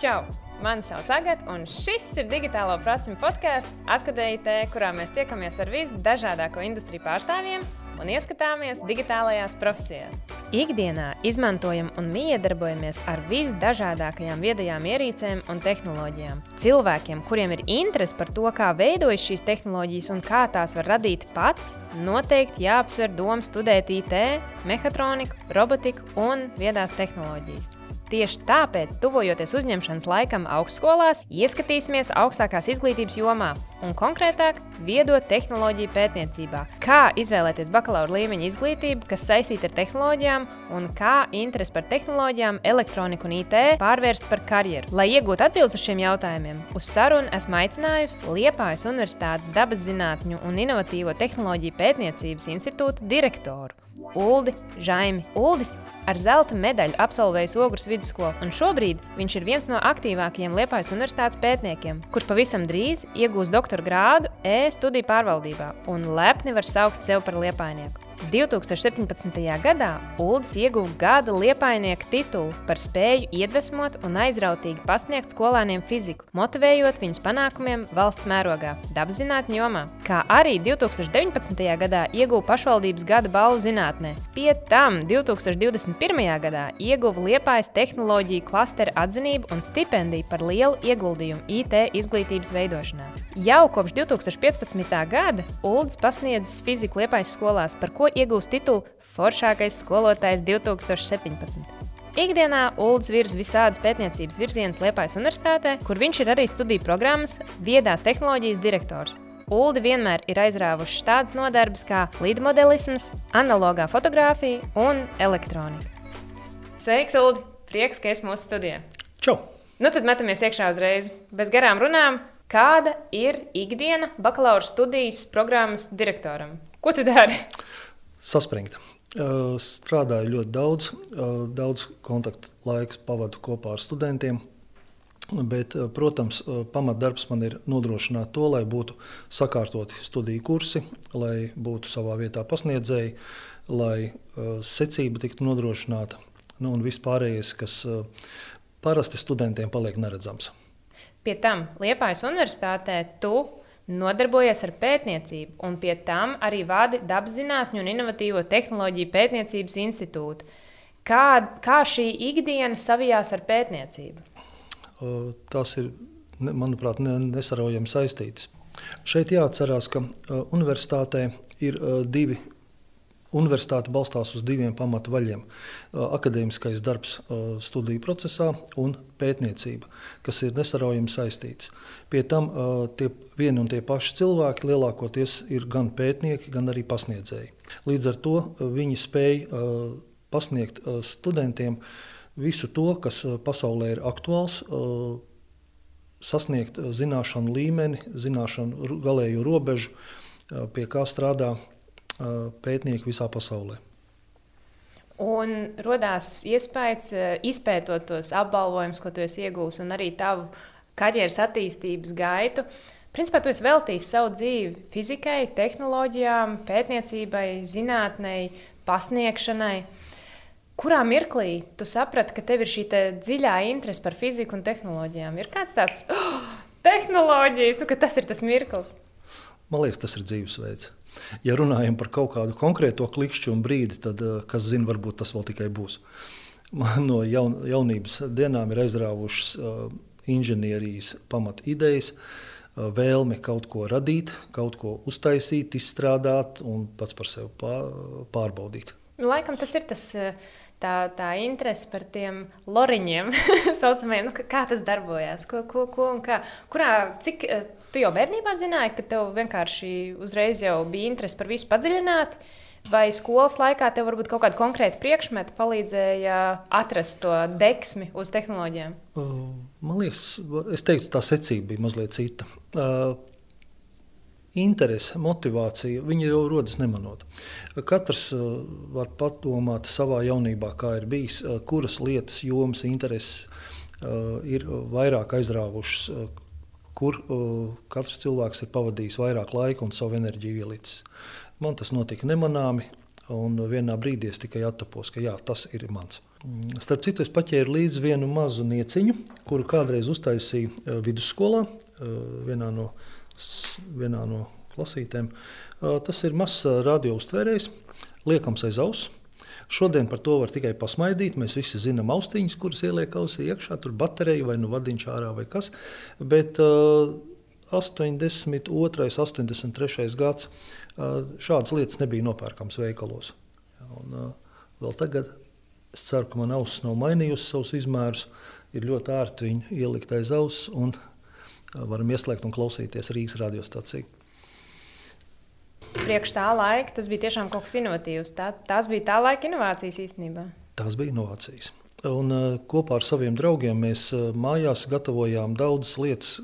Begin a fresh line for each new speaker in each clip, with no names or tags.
Čau! Mani sauc Agatē, un šis ir digitālo prasmu podkāsts Atkadējitē, kurā mēs tiekamies ar visdažādāko industriju pārstāvjiem un ieskatāmies digitālajās profesijās. Ikdienā izmantojam un miedarbojamies ar visdažādākajām viedajām ierīcēm un tehnoloģijām. Cilvēkiem, kuriem ir interese par to, kā veidojas šīs tehnoloģijas un kā tās var radīt pats, noteikti jāapsver doma studēt IT, mehātroniku, robotiku un viedās tehnoloģijas. Tieši tāpēc, tuvojoties uzņemšanas laikam augstskolās, ieskatīsimies augstākās izglītības jomā, un konkrētāk, viedo tehnoloģiju pētniecībā. Kā izvēlēties bakalaura līmeņa izglītību, kas saistīta ar tehnoloģijām, un kā interesi par tehnoloģijām, elektroniku un IT pārvērst par karjeru. Lai iegūtu atbildes uz šiem jautājumiem, uz sarunu esmu aicinājusi Liepājas Universitātes dabas zinātņu un inovatīvo tehnoloģiju pētniecības institūta direktoru. Uldi Žaimi. Uldis ar zelta medaļu absolvējis Ogres vidusskolu, un šobrīd viņš ir viens no aktīvākajiem Liepājas universitātes pētniekiem, kurš pavisam drīz iegūs doktora grādu e-studiju pārvaldībā un lepni var saukt sevi par liepainieku. 2017. gadā Uldis ieguva gada liepainieka titulu par spēju iedvesmot un aizrautīgi pasniegt skolēniem fiziku, motivējot viņus panākumiem valsts mērogā, dabaszinātņu jomā, kā arī 2019. gadā ieguva pašvaldības gada balvu zinātnē. Pie tam 2021. gadā ieguva Liepājas tehnoloģiju klastera atzinību un stipendiju par lielu ieguldījumu IT izglītības veidošanā. Jau kopš 2015. gada Uldis pasniedzis fiziku Liepājas skolās, par ko iegūst titulu Foršākais skolotājs 2017. Ikdienā Ulrichs virza visādas pētniecības virzienus Liepājas Universitātē, kur viņš ir arī studiju programmas Viedās tehnoloģijas direktors. Uldi vienmēr ir aizrāvuši tādas nodarbes kā līdmodelisms, analogā fotografija un elektronika. Sveiks, Uldi! Prieks, ka esi mūsu studijā.
Čau!
Nu tad metamies iekšā uzreiz. Bez garām runām, kāda ir ikdiena bakalaura studijas programmas direktoram? Ko tu dari?
Saspringta. Strādāju ļoti daudz, daudz kontaktu laiks pavadu kopā ar studentiem. Bet, protams, pamatdarbs man ir nodrošināt to, lai būtu sakārtoti studiju kursi, lai būtu savā vietā pasniedzēji, lai secība tiktu nodrošināta nu, un viss pārējais, kas parasti studentiem paliek neredzams.
Pie tam Liepājas Universitātē tu nodarbojies ar pētniecību, un pie tam arī vadi dabaszinātņu un inovatīvo tehnoloģiju pētniecības institūtu. Kā, kā šī ikdiena savijās ar pētniecību?
Tas ir, manuprāt, nesaraujami saistīts. Šeit jāatcerās, ka universitātē ir divi Universitāte balstās uz diviem pamatvaļiem - akadēmiskais darbs studiju procesā un pētniecība, kas ir nesaraujami saistīts. Pie tam tie vieni un tie paši cilvēki lielākoties ir gan pētnieki, gan arī pasniedzēji. Līdz ar to viņi spēj pasniegt studentiem visu to, kas pasaulē ir aktuāls, sasniegt zināšanu līmeni, zināšanu galēju robežu, pie kā strādā pētnieki visā pasaulē.
Un radās iespējas, izpētot tos apbalvojumus, ko tu esi iegūmis, un arī tavu karjeras attīstības gaitu. Principā tu esi veltījis savu dzīvi fizikai, tehnoloģijām, pētniecībai, zinātnei, pasniegšanai. Kurā mirklī tu saprati, ka tev ir šī te dziļā interese par fiziku un tehnoloģijām? Ir kāds tāds oh, tehnoloģijas, nu, ka tas ir tas mirklis.
Man liekas, tas ir dzīvesveids. Ja runājam par kaut kādu konkrēto klikšķu un brīdi, tad, eh, kas zina, varbūt tas vēl tikai būs. Man no jaun, jaunības dienām ir aizrāvušas uh, inženierijas pamat idejas, uh, vēlme kaut ko radīt, kaut ko uztaisīt, izstrādāt un pats par sevi pārbaudīt.
Laikam tas ir tas. Tā, tā interese par tiem loriņiem, saucamajiem, nu, kā tas darbojas, ko, ko, ko un kā. Kurā, cik Tu jau bērnībā zināji, ka tev vienkārši uzreiz bija interese par visu padziļināt, vai skolas laikā tev varbūt kaut kāda konkrēta priekšmeta palīdzēja atrast to deksmi uz tehnoloģijām?
Man liekas, es teiktu, tā secība bija mazliet cita. Interese, motivācija, viņi jau rodas nemanot. Katrs var padomāt savā jaunībā, kā ir bijis, kuras lietas, jomas, intereses ir vairāk aizrāvušas kur uh, katrs cilvēks ir pavadījis vairāk laika un savu enerģiju ielicis. Man tas notika nemanāmi, Un vienā brīdī es tikai attapos, ka jā, tas ir mans. Starp citu, es paķēru līdzi vienu mazu nieciņu, kuru kādreiz uztaisīju uh, vidusskolā, uh, vienā no, vienā no klasītēm. Tas ir mazs radio uztvērējs, liekams aiz auss. Šodien par to var tikai pasmaidīt. Mēs visi zinām austiņas, kuras ieliek ausī iekšā, tur baterija vai nu vadiņš ārā vai kas. Bet uh, 82, 83 gads uh, šādas lietas nebija nopērkamas veikalos. Un, uh, vēl tagad es ceru, ka man auss nav mainījusi savus izmērus. Ir ļoti ērti viņu ielikt aiz auss un uh, varam ieslēgt un klausīties Rīgas radiostaciju
priekš tā laika tas bija tiešām kaut kas inovatīvs. Tā, tās bija tā laika inovācijas īstenībā.
Tās bija inovācijas. Un, uh, kopā ar saviem draugiem mēs uh, mājās gatavojām daudzas lietas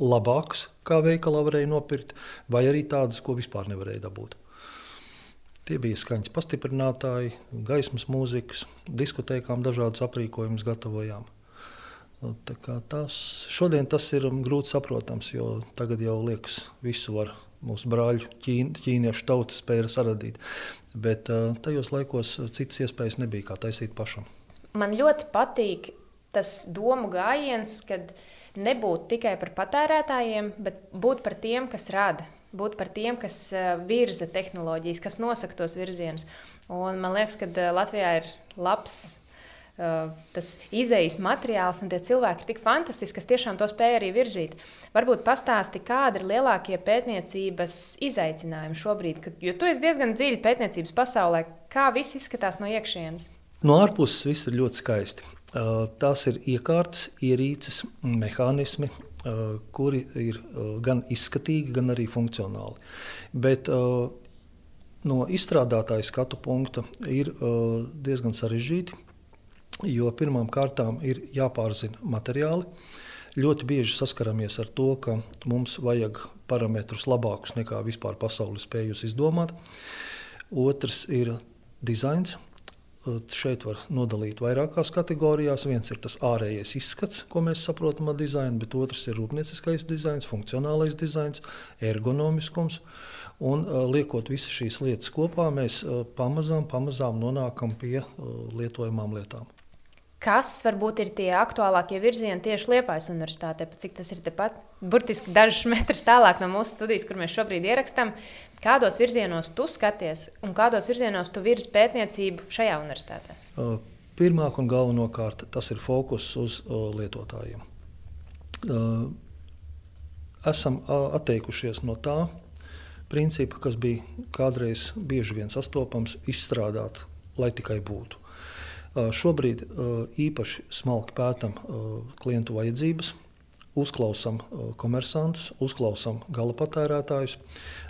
labākas, kā veikalā varēja nopirkt, vai arī tādas, ko vispār nevarēja dabūt. Tie bija skaņas pastiprinātāji, gaismas mūzikas, diskotēkām dažādas aprīkojumus gatavojām. Tas, šodien tas ir grūti saprotams, jo tagad jau liekas, visu var mūsu brāļu ķīn, ķīniešu tauta spēja radīt. Bet uh, tajos laikos citas iespējas nebija kā taisīt pašam.
Man ļoti patīk tas domu gājiens, kad nebūt tikai par patērētājiem, bet būt par tiem, kas rada. Būt par tiem, kas virza tehnoloģijas, kas nosaka tos virzienus. Un man liekas, ka Latvijā ir labs tas izējas materiāls un tie cilvēki ir tik fantastiski, kas tiešām to spēj arī virzīt. Varbūt pastāsti, kādi ir lielākie pētniecības izaicinājumi šobrīd, kad, jo tu esi diezgan dziļi pētniecības pasaulē. Kā viss izskatās no iekšienes?
No ārpuses viss ir ļoti skaisti. Uh, tās ir iekārtas, ierīces, mehānismi, uh, kuri ir gan izskatīgi, gan arī funkcionāli. Bet no izstrādātāja skatu punkta ir diezgan sarežģīti jo pirmām kārtām ir jāpārzina materiāli. Ļoti bieži saskaramies ar to, ka mums vajag parametrus labākus nekā vispār pasaule spējusi izdomāt. Otrs ir dizains. Šeit var nodalīt vairākās kategorijās. Viens ir tas ārējais izskats, ko mēs saprotam ar dizainu, bet otrs ir rūpnieciskais dizains, funkcionālais dizains, ergonomiskums. Un, liekot visas šīs lietas kopā, mēs pamazām, pamazām nonākam pie lietojamām lietām.
Kas varbūt ir tie aktuālākie virzieni tieši Liepājas universitātē, cik tas ir tepat, burtiski dažus metrus tālāk no mūsu studijas, kur mēs šobrīd ierakstām. Kādos virzienos tu skaties un kādos virzienos tu virzi pētniecību šajā universitātē?
Pirmkārt un galvenokārt tas ir fokus uz lietotājiem. Esam atteikušies no tā principa, kas bija kādreiz bieži vien sastopams, izstrādāt, lai tikai būtu. Šobrīd īpaši smalki pētām klientu vajadzības, uzklausām komersantus, uzklausām gala patērētājus,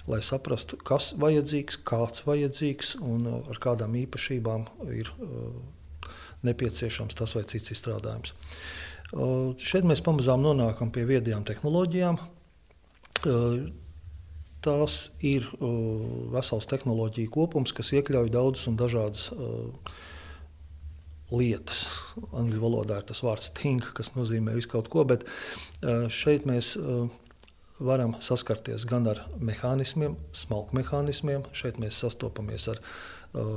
lai saprastu, kas ir vajadzīgs, kāds ir vajadzīgs un ar kādām īpašībām ir nepieciešams tas vai cits izstrādājums. Šeit mēs pamazām nonākam pie viedajām tehnoloģijām. Tās ir vesels tehnoloģiju kopums, kas iekļauj daudzas un dažādas lietas. Angļu valodā ir tas vārds think, kas nozīmē visu kaut ko, bet šeit mēs varam saskarties gan ar mehānismiem, smalku mehānismiem. Šeit mēs sastopamies ar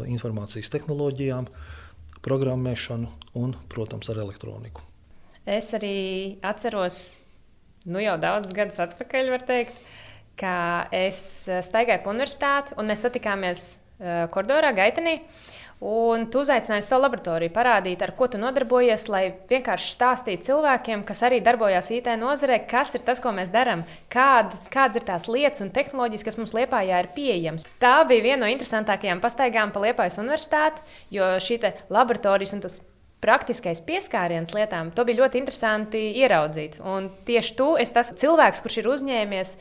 informācijas tehnoloģijām, programmēšanu un, protams, ar elektroniku.
Es arī atceros, nu jau daudzus gadus atpakaļ, teikt, ka es staigāju pa universitāti un mēs satikāmies koridorā, gaitenī. Uh, Un tu uzaicināji savu laboratoriju, parādīt, ar ko tu nodarbojies, lai vienkārši stāstītu cilvēkiem, kas arī darbojas IT nozarē, kas ir tas, ko mēs darām, kādas, kādas ir tās lietas un tehnoloģijas, kas mums Lietpājā ir pieejamas. Tā bija viena no interesantākajām pastaigām pa Lietpājas universitāti, jo šī laboratorijas un tas praktiskais pieskāriens lietām, to bija ļoti interesanti ieraudzīt. Un tieši tu esi tas cilvēks, kurš ir uzņēmies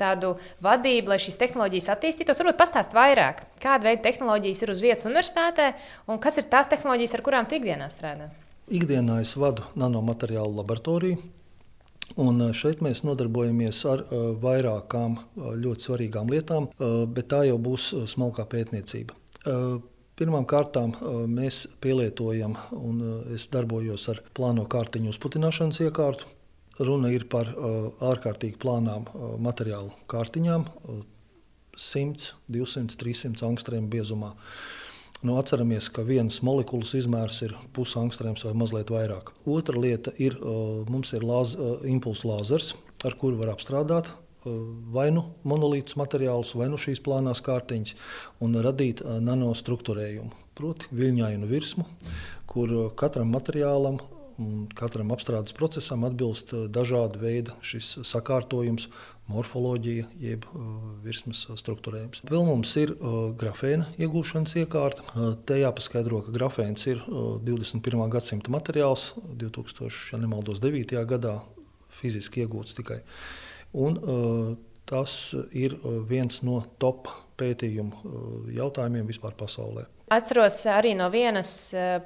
tādu vadību, lai šīs tehnoloģijas attīstītos. Varbūt pastāst vairāk, kāda veida tehnoloģijas ir uz vietas universitātē un kas ir tās tehnoloģijas, ar kurām tu ikdienā strādā.
Ikdienā es vadu nanomateriālu laboratoriju. Un eh, šeit mēs nodarbojamies ar uh, vairākām uh, ļoti svarīgām lietām, bet tā jau būs smalkā pētniecība. Pirmkārt, mēs pielietojam, un es darbojos ar plāno kārtiņu uzputināšanas iekārtu. Runa ir par uh, ārkārtīgi plānām uh, materiālu kārtiņām. Uh, 100, 200, 300 angstrēmu biezumā. Nu, atceramies, ka vienas molekulas izmērs ir pusi angstrēms vai mazliet vairāk. Otra lieta ir, mums ir lāz, impulsu lāzers, ar kuru var apstrādāt vai nu monolītus materiālus, vai nu šīs plānās kārtiņas, un radīt nanostruktūrējumu, proti, viļņainu virsmu, kur katram materiālam katram apstrādes procesam atbilst dažāda veida šis sakārtojums, morfoloģija, jeb virsmas struktūrējums. Vēl mums ir grafēna iegūšanas iekārta. Te jāpaskaidro, ka grafēns ir 21. gadsimta materiāls, 2009. gadā fiziski iegūts tikai. Un, tas ir viens no top pētījumu jautājumiem vispār pasaulē.
Atceros arī no vienas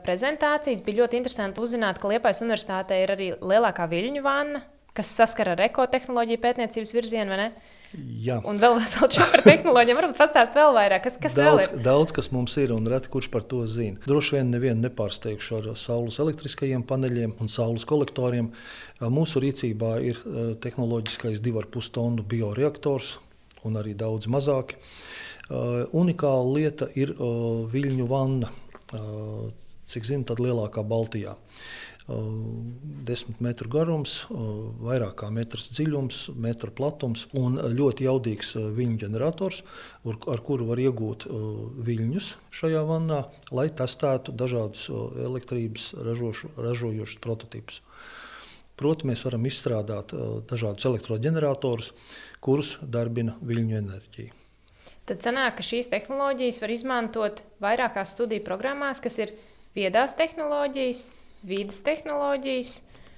prezentācijas, bija ļoti interesanti uzzināt, ka Liepais Universitātē ir arī lielākā viļņu vanna, kas saskara ar ekotehnoloģiju pētniecības virzienu, vai ne?
Jā.
Un vēl par tehnoloģijām. Varbūt pastāstīt vēl vairāk, kas, kas
daudz,
vēl ir.
Daudz, kas mums ir, un reti kurš par to zina. Droši vien nevienu nepārsteigšu ar saules elektriskajiem paneļiem un saules kolektoriem. Mūsu rīcībā ir tehnoloģiskais 2,5 tonu bioreaktors un arī daudz mazāk. Unikāla lieta ir viļņu vanna. Cik zinu, tad lielākā Baltijā. 10 metru garums, vairāk kā metrs dziļums, metra platums un ļoti jaudīgs viļņu ģenerators, ar kuru var iegūt viļņus šajā vannā, lai testētu dažādus elektrības ražošu, ražojošus prototipus. Proti, mēs varam izstrādāt dažādus elektroģeneratorus, kurus darbina viļņu enerģija.
Tad sanāk, ka šīs tehnoloģijas var izmantot vairākās studiju programmās, kas ir viedās tehnoloģijas, vidas tehnoloģijas,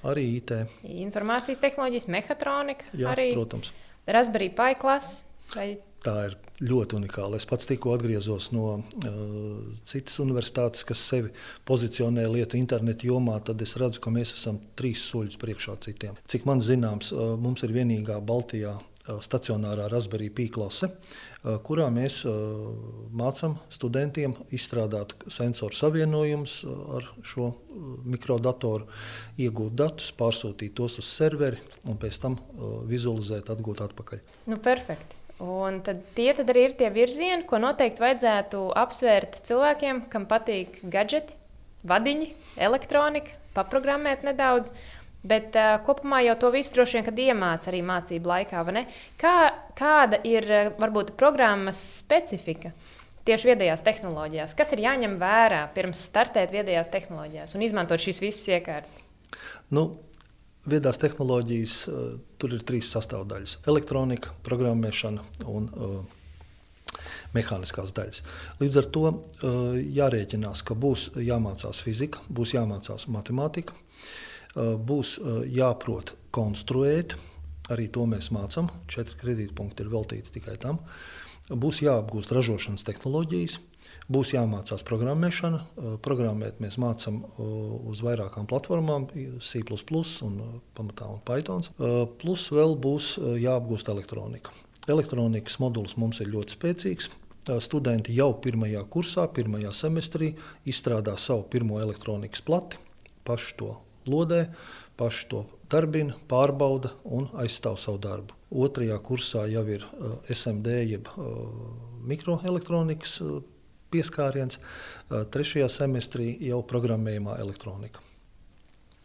arī IT.
Informācijas tehnoloģijas, mehātronika,
Jā,
arī
protams.
Raspberry Pi klases. Vai...
Tā ir ļoti unikāla. Es pats tikko atgriezos no uh, citas universitātes, kas sevi pozicionē lietu internetu jomā. Tad es redzu, ka mēs esam trīs soļus priekšā citiem. Cik man zināms, uh, mums ir vienīgā Baltijā stacionārā Raspberry Pi klase, kurā mēs mācām studentiem izstrādāt sensoru savienojumus ar šo mikrodatoru, iegūt datus, pārsūtīt tos uz serveri un pēc tam vizualizēt, atgūt atpakaļ.
Nu, perfekti. Un tad tie tad arī ir tie virzieni, ko noteikti vajadzētu apsvērt cilvēkiem, kam patīk gadgeti, vadiņi, elektronika, paprogrammēt nedaudz. Bet uh, kopumā jau to visu droši vien iemācīja arī mācību laikā. Kā, kāda ir varbūt programmas specifika tieši viedajās tehnoloģijās? Kas ir jāņem vērā pirms startēt viedajās tehnoloģijās un izmantot šīs visas iekārtas?
Nu, viedās tehnoloģijas tur ir trīs sastāvdaļas - elektronika, programmēšana un uh, mehāniskās daļas. Līdz ar to jārēķinās, ka būs jāmācās fizika, būs jāmācās matemātika. Uh, būs eh, jāprot konstruēt. Arī to mēs mācām. Četri kredītpunkti ir veltīti tikai tam. Būs jāapgūst ražošanas tehnoloģijas, būs jāmācās programmēšana. Eh, programmēt mēs mācām uz vairākām platformām, C, un pamatā un Python. Plus vēl būs jāapgūst elektronika. Elektronikas modulis mums ir ļoti spēcīgs. Studenti jau pirmajā kursā, pirmajā semestrī izstrādā savu pirmo elektronikas plati, paši to lodē, paši to darbina, pārbauda un aizstāv savu darbu. Otrajā kursā jau ir uh, SMD, jeb uh, mikroelektronikas uh, pieskāriens, trešajā semestrī jau programmējumā elektronika.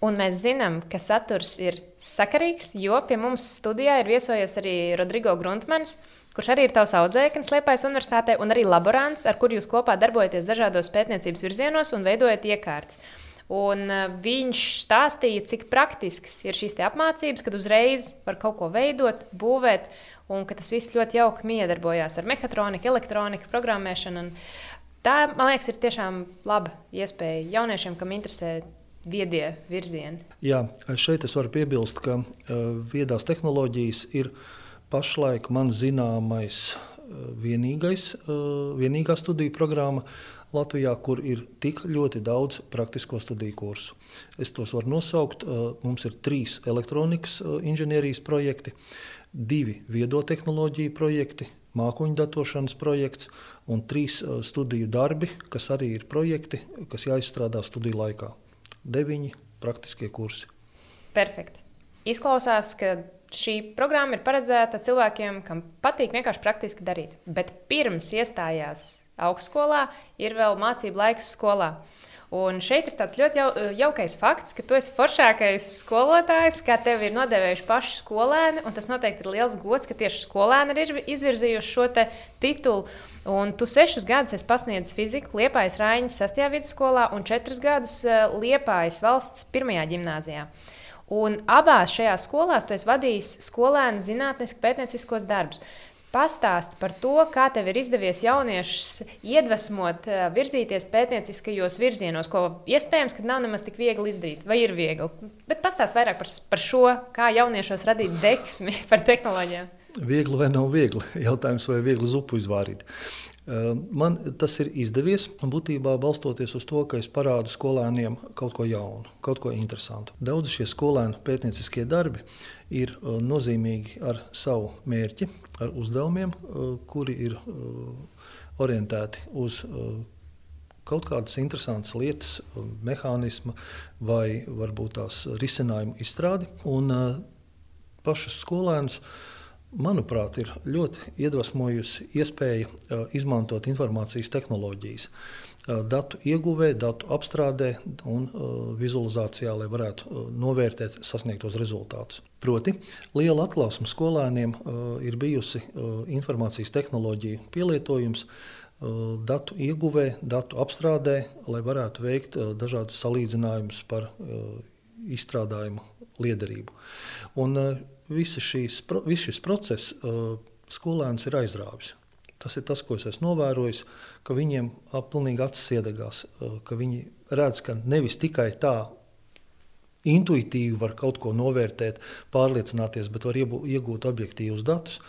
Un mēs zinām, ka saturs ir sakarīgs, jo pie mums studijā ir viesojies arī Rodrigo Gruntmans, kurš arī ir tavs audzēknis Liepājas Universitātē, un arī laborants, ar kuru jūs kopā darbojaties dažādos pētniecības virzienos un veidojat iekārtas. Un uh, viņš stāstīja, cik praktisks ir šīs apmācības, kad uzreiz var kaut ko veidot, būvēt, un ka tas viss ļoti jauki miedarbojās ar mehātroniku, elektroniku, programmēšanu. Tā, man liekas, ir tiešām laba iespēja jauniešiem, kam interesē viedie virzieni.
Jā, šeit es varu piebilst, ka uh, viedās tehnoloģijas ir pašlaik man zināmais uh, vienīgais, vienīgā studiju programma, Latvijā, kur ir tik ļoti daudz praktisko studiju kursu. Es tos varu nosaukt. Mums ir trīs elektronikas inženierijas projekti, divi viedo tehnoloģiju projekti, mākoņu datošanas projekts un trīs studiju darbi, kas arī ir projekti, kas jāizstrādā studiju laikā. Deviņi praktiskie kursi.
Perfekti. Izklausās, ka šī programma ir paredzēta cilvēkiem, kam patīk vienkārši praktiski darīt. Bet pirms iestājās augstskolā, ir vēl mācību laiks skolā. Un šeit ir tāds ļoti jau, jaukais fakts, ka tu esi foršākais skolotājs, kā tevi ir nodevējuši paši skolēni. Tas noteikti ir liels gods, ka tieši skolēni ir izvirzījuši šo titulu. Un tu sešus gadus esi pasniedzis fiziku Liepājas Raiņas 6. vidusskolā un četrus gadus eh, Liepājas valsts pirmajā gimnājā. Un abās šajās skolās tu esi vadījis skolēnu zinātnisku pētnieciskos darbus. Pastāsti par to, kā tev ir izdevies jauniešus iedvesmot, eh, virzīties pētnieciskajos virzienos, ko iespējams, ka nav nemaz tik viegli izdarīt, vai ir viegli. Bet pastāsti vairāk par, par šo, kā jauniešos radīt deksmi par tehnoloģijām.
Viegli vai nav viegli? Jautājums, vai viegli zupu izvārīt. Ehm, man tas ir izdevies, būtībā balstoties uz to, ka es parādu skolēniem kaut ko jaunu, kaut ko interesantu. Daudz šie skolēnu pētnieciskie darbi ir e, nozīmīgi ar savu mērķi, ar uzdevumiem, e, kuri ir e, orientēti uz kaut kādas interesantas lietas, mehānismu vai varbūt tās risinājumu izstrādi. Un pašus skolēnus manuprāt, ir ļoti iedvesmojusi iespēja izmantot informācijas tehnoloģijas. Datu ieguvē, datu apstrādē un vizualizācijā, lai varētu novērtēt sasniegtos rezultātus. Proti, liela atklāsme skolēniem ir bijusi informācijas tehnoloģiju pielietojums datu ieguvē, datu apstrādē, lai varētu veikt dažādus salīdzinājumus par izstrādājumu liederību. Un šīs, viss šis process uh, skolēnus ir aizrāvis. Tas ir tas, ko es esmu novērojis, ka viņiem pilnīgi acis iedegās, uh, ka viņi redz, ka nevis tikai tā intuitīvi var kaut ko novērtēt, pārliecināties, bet var iegūt objektīvus datus,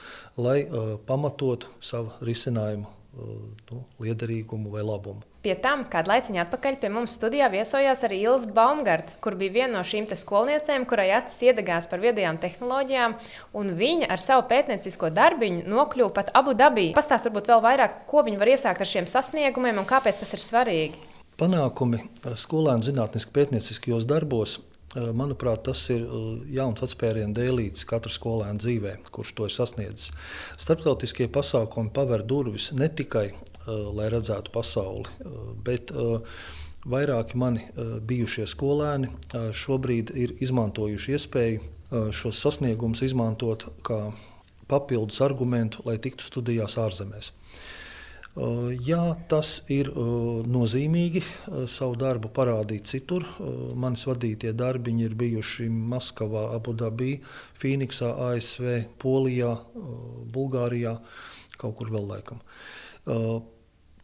lai uh, pamatotu savu risinājumu nu, liederīgumu vai labumu.
Pie tam, kādu laiciņu atpakaļ pie mums studijā viesojās arī Ilza Baumgarta, kur bija viena no šīm skolniecēm, kurai acis iedegās par viedajām tehnoloģijām, un viņa ar savu pētniecisko darbiņu nokļuva pat Abu Dabī. Pastāst varbūt vēl vairāk, ko viņa var iesākt ar šiem sasniegumiem un kāpēc tas ir svarīgi.
Panākumi skolēnu zinātniski pētnieciskajos darbos Eh, manuprāt, tas ir eh, jauns atspērienu dēlītis katra skolēna dzīvē, kurš to ir sasniedzis. Starptautiskie pasākumi paver durvis ne tikai, eh, lai redzētu pasauli, bet vairāki mani bijušie skolēni šobrīd ir izmantojuši iespēju šos sasniegumus izmantot kā papildus argumentu, lai tiktu studijās ārzemēs. Jā, tas ir nozīmīgi savu darbu parādīt citur. Manis vadītie darbiņi ir bijuši Maskavā, Abudabī, Fīniksā, ASV, Polijā, Bulgārijā, kaut kur vēl laikam.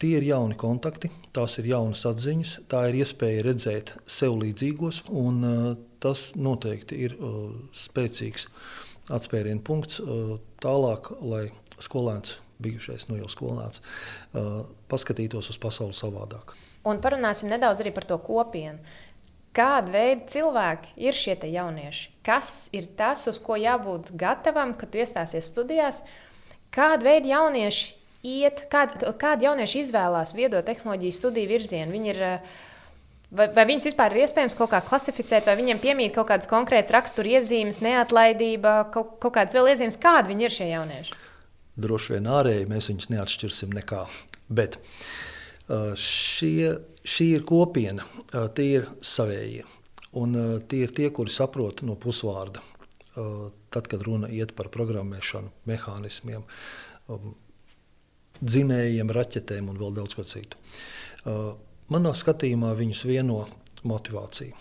Tie ir jauni kontakti, tās ir jaunas atziņas, tā ir iespēja redzēt sev līdzīgos, un tas noteikti ir spēcīgs atspērienu punkts tālāk, lai skolēns bijušais nu jau skolēns, uh, paskatītos uz pasauli savādāk.
Un parunāsim nedaudz arī par to kopienu. Kāda veida cilvēki ir šie jaunieši? Kas ir tas, uz ko jābūt gatavam, kad tu iestāsies studijās? Kāda veida jaunieši iet, kādi, kādi jaunieši izvēlās viedo tehnoloģiju studiju virzienu? Viņi ir, vai, vai viņus vispār ir iespējams kaut kā klasificēt, vai viņiem piemīt kaut kādas konkrētas raksturiezīmes, neatlaidība, kaut, kaut kādas vēl iezīmes, kādi viņi ir šie jaunieši?
droši vien ārēji mēs viņus neatšķirsim nekā. Bet šie, šī ir kopiena, tie ir savējie. Un tie ir tie, kuri saprot no pusvārda. Tad, kad runa iet par programmēšanu, mehānismiem, dzinējiem, raķetēm un vēl daudz ko citu. Manā skatījumā viņus vieno motivācija.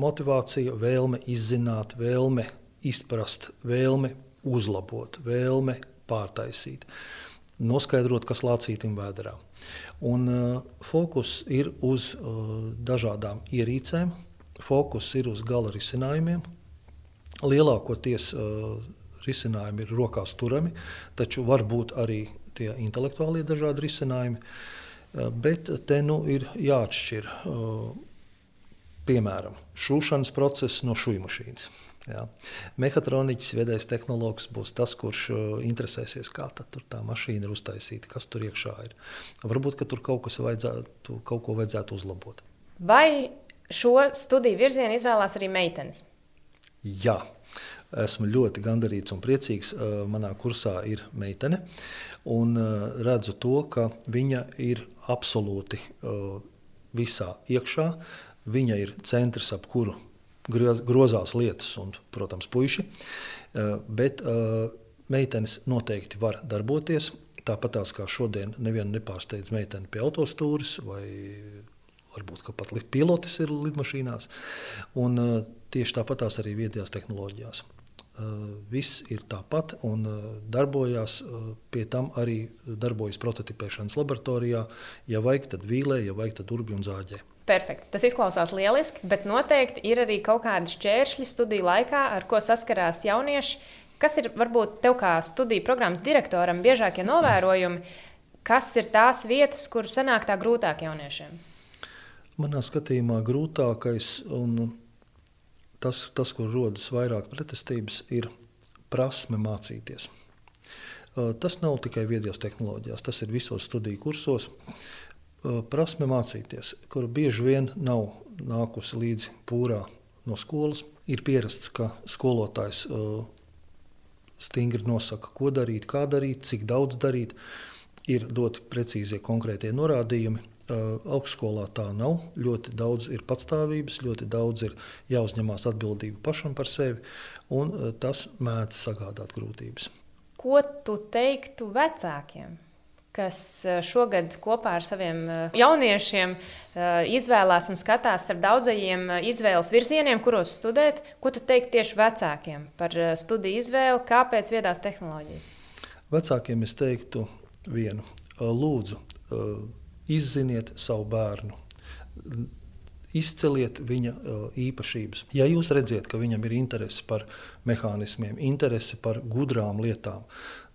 Motivācija, vēlme izzināt, vēlme izprast, vēlme uzlabot, vēlme pārtaisīt, noskaidrot, kas lācītim vēdā. Un uh, fokus ir uz uh, dažādām ierīcēm, fokus ir uz gala risinājumiem. Lielākoties uh, risinājumi ir rokās turami, taču var būt arī tie intelektuālie dažādi risinājumi. Uh, bet te nu ir jāatšķir, uh, piemēram, šūšanas process no šūmašīnas. Jā. Mehatroniķis, viedais tehnologs būs tas, kurš uh, interesēsies, kā tā mašīna ir uztaisīta, kas tur iekšā ir. Varbūt tur kaut, vajadzētu, kaut ko vajadzētu uzlabot.
Vai šo studiju virzienu izvēlās arī meitenes?
Jā. Esmu ļoti gandarīts un priecīgs. Manā kursā ir meitene, un redzu to, ka viņa ir absolūti visā iekšā. Viņa ir centrs, ap kuru grozās lietas, un, protams, puiši. Bet meitenes noteikti var darboties. Tāpat tās kā šodien, nevienu nepārsteidz meitene pie autostūras vai varbūt pat pilotis ir lidmašīnās. Un, tieši tāpat tās arī viedajās tehnoloģijās. Viss ir tāpat un darbojas. Pie tam arī darbojas prototipēšanas laboratorijā. Ja vajag, tad vīlē, ja vajag, tad urbī un zāģē.
Perfekti. Tas izklausās lieliski, bet noteikti ir arī kaut kādi šķēršļi studiju laikā, ar ko saskarās jaunieši. Kas ir varbūt tev kā studiju programmas direktoram biežākie novērojumi, kas ir tās vietas, kur sanāk tā grūtāk jauniešiem?
Manā skatījumā grūtākais un tas, tas kur rodas vairāk pretestības, ir prasme mācīties. Tas nav tikai viedajās tehnoloģijās, tas ir visos studiju kursos. Prasme mācīties, kur bieži vien nav nākusi līdzi pūrā no skolas. Ir pierasts, ka skolotājs stingri nosaka, ko darīt, kā darīt, cik daudz darīt. Ir doti precīzie konkrētie norādījumi. Augstskolā tā nav. Ļoti daudz ir patstāvības, ļoti daudz ir jāuzņemās atbildība pašam par sevi, un tas mēdz sagādāt grūtības.
Ko tu teiktu vecākiem? kas šogad kopā ar saviem jauniešiem izvēlās un skatās starp daudzajiem izvēles virzieniem, kuros studēt. Ko tu teiktu tieši vecākiem par studiju izvēli, kāpēc viedās tehnoloģijas?
Vecākiem es teiktu vienu: lūdzu, izziniet savu bērnu. Izceliet viņa īpašības. Ja jūs redzat, ka viņam ir interese par mehānismiem, interese par gudrām lietām,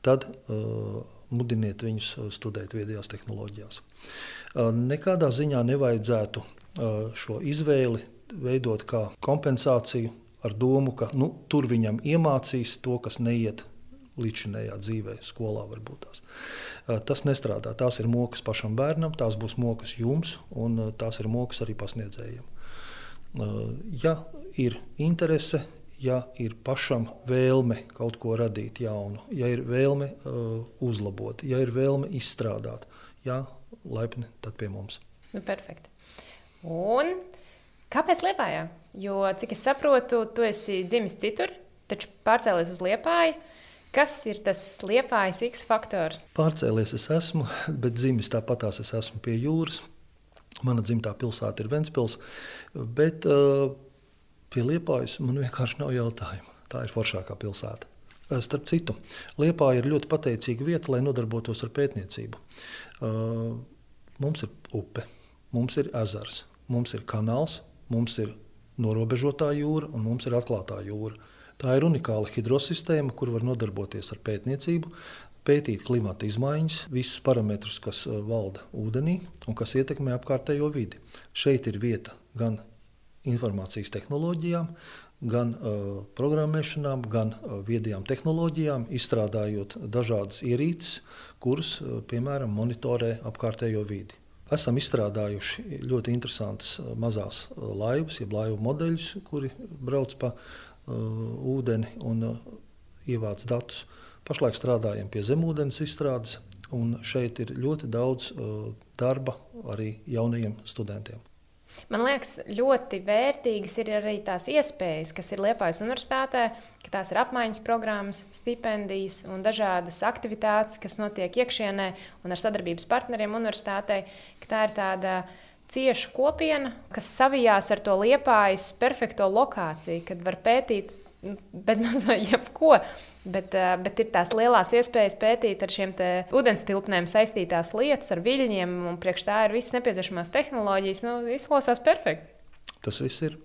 tad uh, mudiniet viņus studēt viedajās tehnoloģijās. Uh, nekādā ziņā nevajadzētu uh, šo izvēli veidot kā kompensāciju ar domu, ka nu, tur viņam iemācīs to, kas neiet līdzinējā dzīvē, skolā varbūt tās. Tas nestrādā. Tās ir mokas pašam bērnam, tās būs mokas jums, un tās ir mokas arī pasniedzējiem. Ja ir interese, ja ir pašam vēlme kaut ko radīt jaunu, ja ir vēlme uh, uzlabot, ja ir vēlme izstrādāt, jā, laipni tad pie mums.
Nu, perfekti. Un kāpēc Lietpājā? Jo, cik es saprotu, tu esi dzimis citur, taču pārcēlies uz Lietpāju. Kas ir tas liepais X faktors?
Pārcēlies es esmu, bet dzimis tāpatās es esmu pie jūras. Mana dzimtā pilsēta ir Ventspils, bet uh, Pie Liepājas man vienkārši nav jautājumu. Tā ir foršākā pilsēta. Starp citu, Liepāja ir ļoti pateicīga vieta, lai nodarbotos ar pētniecību. Uh, mums ir upe, mums ir ezers, mums ir kanāls, mums ir norobežotā jūra un mums ir atklātā jūra. Tā ir unikāla hidrosistēma, kur var nodarboties ar pētniecību, pētīt klimata izmaiņas, visus parametrus, kas eh, valda ūdenī un kas ietekmē apkārtējo vidi. Šeit ir vieta gan informācijas tehnoloģijām, gan uh, programmēšanām, gan uh, viedajām tehnoloģijām, izstrādājot dažādas ierīces, kuras, uh, piemēram, monitorē apkārtējo vidi. Esam izstrādājuši ļoti interesantas mazās laivas, jeb laivu modeļus, kuri brauc pa ūdeni un uh, ievāc datus. Pašlaik strādājam pie zemūdens izstrādes, un šeit ir ļoti daudz uh, darba arī jaunajiem studentiem.
Man liekas, ļoti vērtīgas ir arī tās iespējas, kas ir Liepājas universitātē, ka tās ir apmaiņas programmas, stipendijas un dažādas aktivitātes, kas notiek iekšienē un ar sadarbības partneriem universitātei. Tā ir tāda cieša kopiena, kas savijās ar to Liepājas perfekto lokāciju, kad var pētīt nu, bezmaz vai jebko. Bet, eh, bet ir tās lielās iespējas pētīt ar šiem ūdens tilpnēm saistītās lietas, ar viļņiem, un priekš tā ir visas nepieciešamās tehnoloģijas. Nu, izklausās perfekti.
Tas viss ir.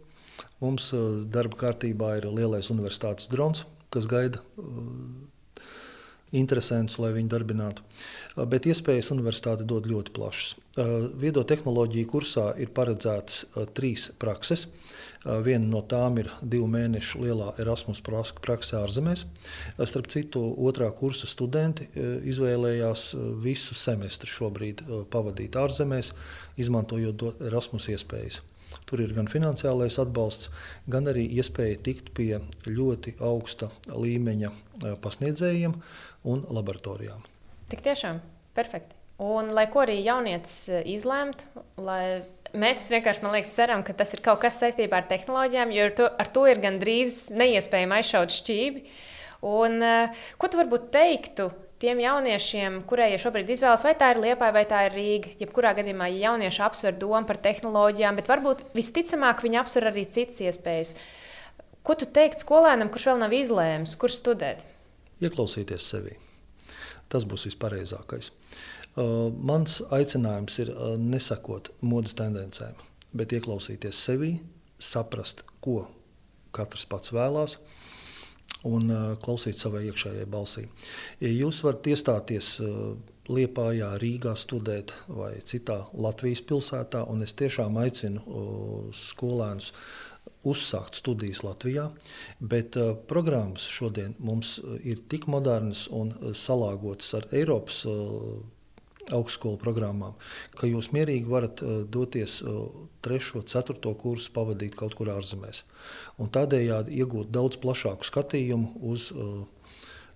Mums eh, darba kārtībā ir lielais universitātes drons, kas gaida uh, interesantus, lai viņi darbinātu. Uh, bet iespējas universitāte dod ļoti plašas. Viedo tehnoloģiju kursā ir paredzētas trīs prakses. Viena no tām ir divu mēnešu lielā Erasmus praksa ārzemēs. Starp citu, otrā kursa studenti izvēlējās visu semestri šobrīd pavadīt ārzemēs, izmantojot Erasmus iespējas. Tur ir gan finansiālais atbalsts, gan arī iespēja tikt pie ļoti augsta līmeņa pasniedzējiem un laboratorijām.
Tik tiešām, perfekti. Un, lai ko arī jaunietis izlemtu, lai mēs vienkārši liekas, ceram, ka tas ir kaut kas saistībā ar tehnoloģijām, jo ar to, ar to ir gandrīz neiespējami aizšaut šķīvi. Un, ko tu varbūt teiktu tiem jauniešiem, kuriem šobrīd izvēlas, vai tā ir Lietuva vai tā ir Rīga. Jebkurā gadījumā, ja jaunieši apsver domu par tehnoloģijām, bet varbūt visticamāk viņi apsver arī citas iespējas. Ko tu teiktu skolēnam, kurš vēl nav izlēmis, kur studēt?
Ieklausīties sevi. Tas būs vispareizākais. Uh, mans aicinājums ir uh, nesakot modes tendencēm, bet ieklausīties sevi, saprast, ko katrs pats vēlās, un uh, klausīt savai iekšējai balsī. Ja jūs varat iestāties Liepājā, Rīgā studēt vai citā Latvijas pilsētā, un es tiešām aicinu skolēnus uzsākt studijas Latvijā, bet uh, programmas šodien mums ir tik modernas un salāgotas ar Eiropas uh, augstskolu programmām, ka jūs mierīgi varat uh, doties 3. un 4. kursu pavadīt kaut kur ārzemēs. Un tādējādi iegūt daudz plašāku skatījumu uz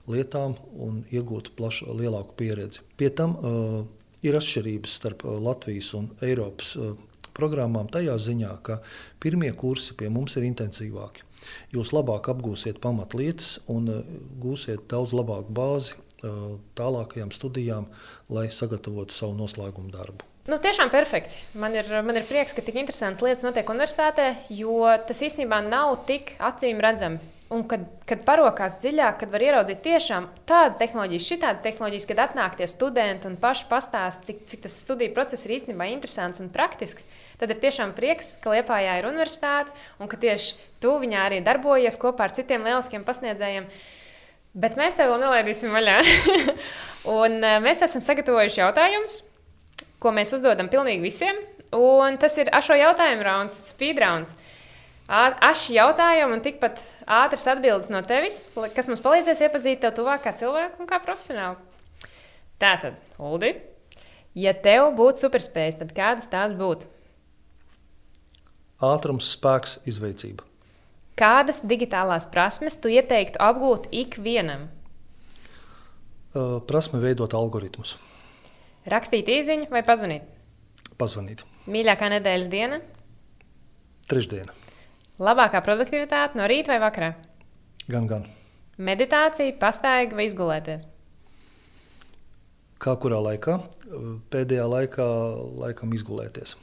lietām un iegūt plaš, lielāku pieredzi. Pie tam ir atšķirības starp Latvijas un Eiropas programmām tajā ziņā, ka pirmie kursi pie mums ir intensīvāki. Jūs labāk apgūsiet pamatlietas un uh, gūsiet daudz labāku bāzi tālākajām studijām, lai sagatavotu savu noslēgumu darbu.
Nu, tiešām perfekti. Man ir, man ir prieks, ka tik interesantas lietas notiek universitātē, jo tas īstenībā nav tik acīm redzami. Un kad, kad parokās dziļāk, kad var ieraudzīt tiešām tādu tehnoloģiju, šitādu tehnoloģiju, kad atnāk tie studenti un paši pastāsta, cik, cik tas studiju process ir īstenībā interesants un praktisks, tad ir tiešām prieks, ka Lietpājā ir universitāte un ka tieši tu viņā arī darbojies kopā ar citiem lieliskiem pasniedzējiem. Uh, Bet mēs tev vēl nelaidīsim vaļā. un uh, mēs esam sagatavojuši jautājumus, ko mēs uzdodam pilnīgi visiem. Un tas ir ašo jautājumu rauns, speed rauns. Aši jautājumi un tikpat ātras atbildes no tevis, kas mums palīdzēs iepazīt tevi tuvāk kā cilvēku un kā profesionāli. Tātad, Uldi, ja tev būtu superspējas, tad kādas tās būtu?
Ātrums, spēks, izveicība.
Kādas digitālās prasmes tu ieteiktu apgūt ikvienam?
Prasme veidot algoritmus.
Rakstīt īsiņu vai pazvanīt?
Pazvanīt.
Mīļākā nedēļas diena?
Trešdiena.
Labākā produktivitāte no rīta vai vakarā?
Gan, gan.
Meditācija, pastaiga vai izgulēties?
Kā kurā laikā? Pēdējā laikā laikam izgulēties.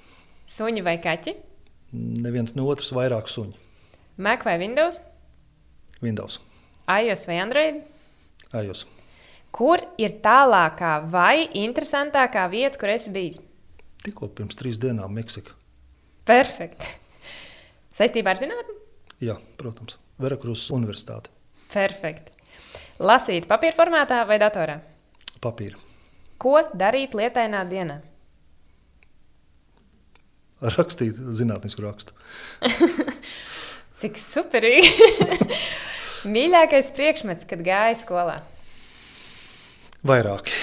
Suņi vai kaķi?
Neviens no otras vairāk suņi.
Mac vai Windows?
Windows.
iOS vai Android?
iOS.
Kur ir tālākā vai interesantākā vieta, kur esi bijis?
Tikko pirms trīs dienām Meksika.
Perfekti. Saistībā ar zinātnē?
Jā, protams. Verakrusas Universitāte.
Perfekti. Lasīt papīra formātā vai datorā?
Papīra.
Ko darīt lietainā dienā?
Rakstīt zinātnisku rakstu.
Cik superīgi! Mīļākais priekšmets, kad gāja skolā?
Vairāki.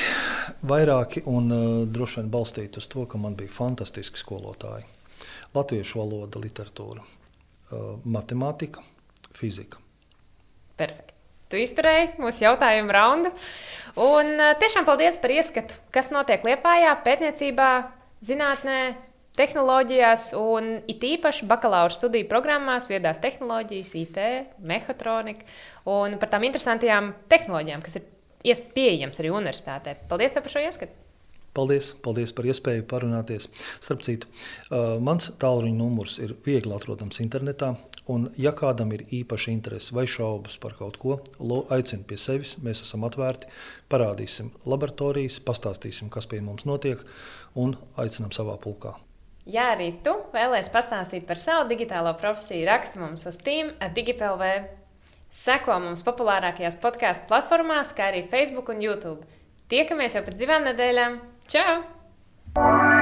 Vairāki un uh, droši vien balstīti uz to, ka man bija fantastiski skolotāji. Latviešu valoda, literatūra, matemātika, fizika.
Perfekti. Tu izturēji mūsu jautājumu raundu. Un tiešām paldies par ieskatu, kas notiek Lietpājā, pētniecībā, zinātnē, tehnoloģijās, un it īpaši bakalaura studiju programmās, viedās tehnoloģijas, IT, mehātronika un par tām interesantajām tehnoloģijām, kas ir pieejamas arī universitātē. Paldies par šo ieskatu!
Paldies, paldies par iespēju parunāties. Starp citu, uh, mans tālruņa numurs ir viegli atrodams internetā. Un, ja kādam ir īpaša interese vai šaubas par kaut ko, aicinu pie sevis. Mēs esam atvērti, parādīsim laboratorijas, pastāstīsim, kas pie mums notiek un aicinām savā pulkā.
Ja arī tu vēlēsies pastāstīt par savu digitālo profesiju, raksti mums uz Team Digipelv. Seko mums populārākajās podkāstu platformās, kā arī Facebook un YouTube. Tiekamies jau pēc divām nedēļām. Ciao!